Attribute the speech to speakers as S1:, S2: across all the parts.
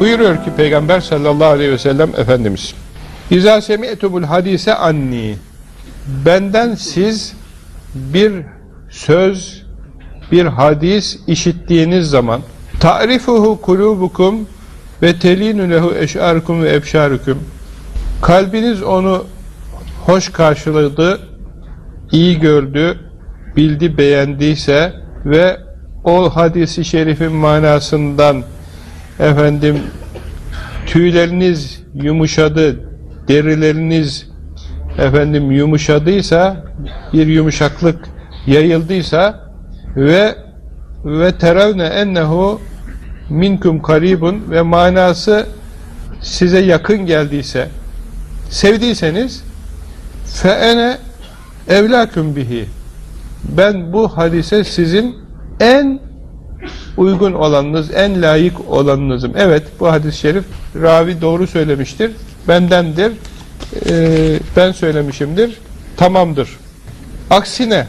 S1: Buyuruyor ki Peygamber sallallahu aleyhi ve sellem Efendimiz İzâ semi'tumul hadise anni Benden siz bir söz, bir hadis işittiğiniz zaman ta'rifuhu kulubukum ve telinu lehu eş'arukum ve ebşarukum kalbiniz onu hoş karşıladı, iyi gördü, bildi, beğendiyse ve o hadisi şerifin manasından efendim tüyleriniz yumuşadı, derileriniz efendim yumuşadıysa, bir yumuşaklık yayıldıysa ve ve teravne ennehu minkum karibun ve manası size yakın geldiyse sevdiyseniz fe ene evlaküm bihi. Ben bu hadise sizin en uygun olanınız, en layık olanınızım. Evet, bu hadis-i şerif ravi doğru söylemiştir. Bendendir. Ee, ben söylemişimdir. Tamamdır. Aksine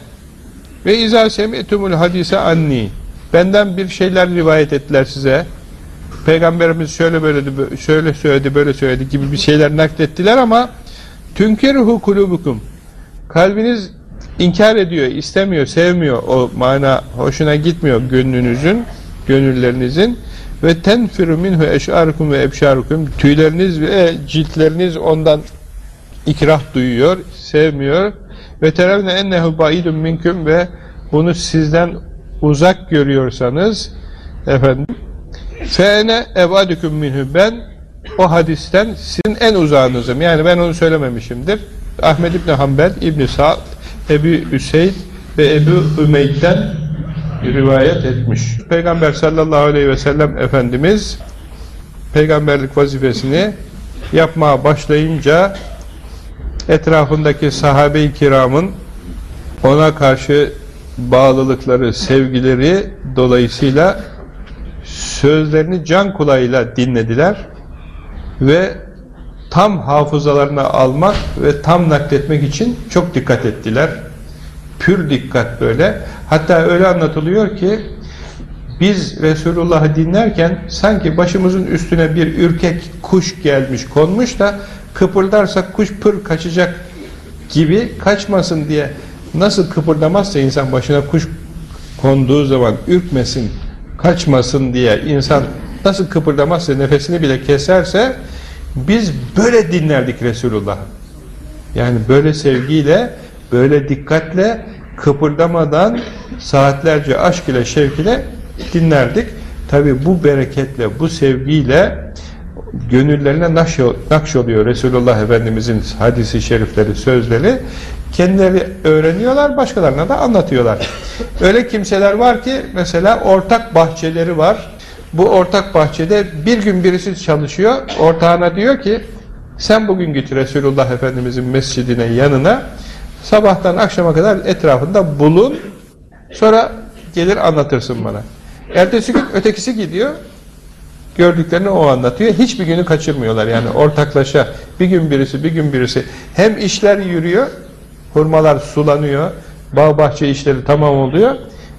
S1: ve izâ semi'tumul hadise anni benden bir şeyler rivayet ettiler size. Peygamberimiz şöyle böyle şöyle söyledi, böyle söyledi gibi bir şeyler naklettiler ama tünkeruhu kulubukum kalbiniz inkar ediyor, istemiyor, sevmiyor. O mana hoşuna gitmiyor gönlünüzün, gönüllerinizin. Ve tenfiru minhu eş'arukum ve ebşarukum. Tüyleriniz ve ciltleriniz ondan ikrah duyuyor, sevmiyor. Ve terevne ennehu baidun minkum ve bunu sizden uzak görüyorsanız efendim feene evadüküm minhu. Ben o hadisten sizin en uzağınızım. Yani ben onu söylememişimdir. Ahmed İbni Hanbel, İbni Sa'd, Ebu Üseyd ve Ebu Ümeyd'den rivayet etmiş. Peygamber sallallahu aleyhi ve sellem Efendimiz peygamberlik vazifesini yapmaya başlayınca etrafındaki sahabe-i kiramın ona karşı bağlılıkları, sevgileri dolayısıyla sözlerini can kulağıyla dinlediler ve tam hafızalarına almak ve tam nakletmek için çok dikkat ettiler. Pür dikkat böyle. Hatta öyle anlatılıyor ki biz Resulullah'ı dinlerken sanki başımızın üstüne bir ürkek kuş gelmiş konmuş da kıpırdarsak kuş pır kaçacak gibi kaçmasın diye nasıl kıpırdamazsa insan başına kuş konduğu zaman ürkmesin, kaçmasın diye insan nasıl kıpırdamazsa nefesini bile keserse biz böyle dinlerdik Resulullah. Yani böyle sevgiyle, böyle dikkatle, kıpırdamadan saatlerce aşk ile, şevk ile dinlerdik. Tabi bu bereketle, bu sevgiyle gönüllerine nakş oluyor Resulullah Efendimizin hadisi şerifleri, sözleri. Kendileri öğreniyorlar, başkalarına da anlatıyorlar. Öyle kimseler var ki mesela ortak bahçeleri var bu ortak bahçede bir gün birisi çalışıyor. Ortağına diyor ki sen bugün git Resulullah Efendimizin mescidine yanına sabahtan akşama kadar etrafında bulun sonra gelir anlatırsın bana. Ertesi gün ötekisi gidiyor gördüklerini o anlatıyor. Hiçbir günü kaçırmıyorlar yani ortaklaşa bir gün birisi bir gün birisi hem işler yürüyor hurmalar sulanıyor bağ bahçe işleri tamam oluyor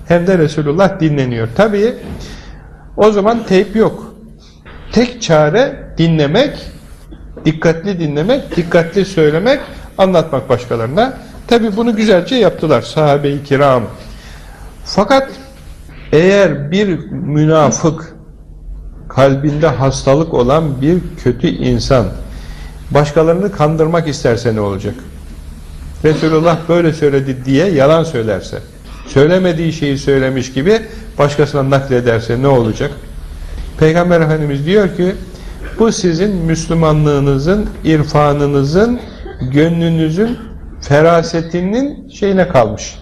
S1: hem de Resulullah dinleniyor. Tabii o zaman teyp yok. Tek çare dinlemek, dikkatli dinlemek, dikkatli söylemek, anlatmak başkalarına. Tabi bunu güzelce yaptılar sahabe-i kiram. Fakat eğer bir münafık, kalbinde hastalık olan bir kötü insan, başkalarını kandırmak isterse ne olacak? Resulullah böyle söyledi diye yalan söylerse, söylemediği şeyi söylemiş gibi başkasına naklederse ne olacak? Peygamber Efendimiz diyor ki bu sizin Müslümanlığınızın, irfanınızın, gönlünüzün ferasetinin şeyine kalmış.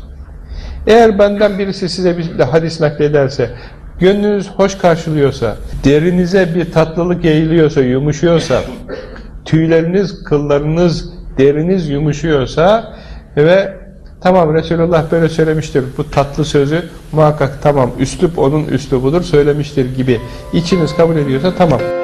S1: Eğer benden birisi size bir hadis naklederse, gönlünüz hoş karşılıyorsa, derinize bir tatlılık yayılıyorsa, yumuşuyorsa, tüyleriniz, kıllarınız, deriniz yumuşuyorsa ve Tamam Resulullah böyle söylemiştir bu tatlı sözü muhakkak tamam üslup onun üslubudur söylemiştir gibi içiniz kabul ediyorsa tamam.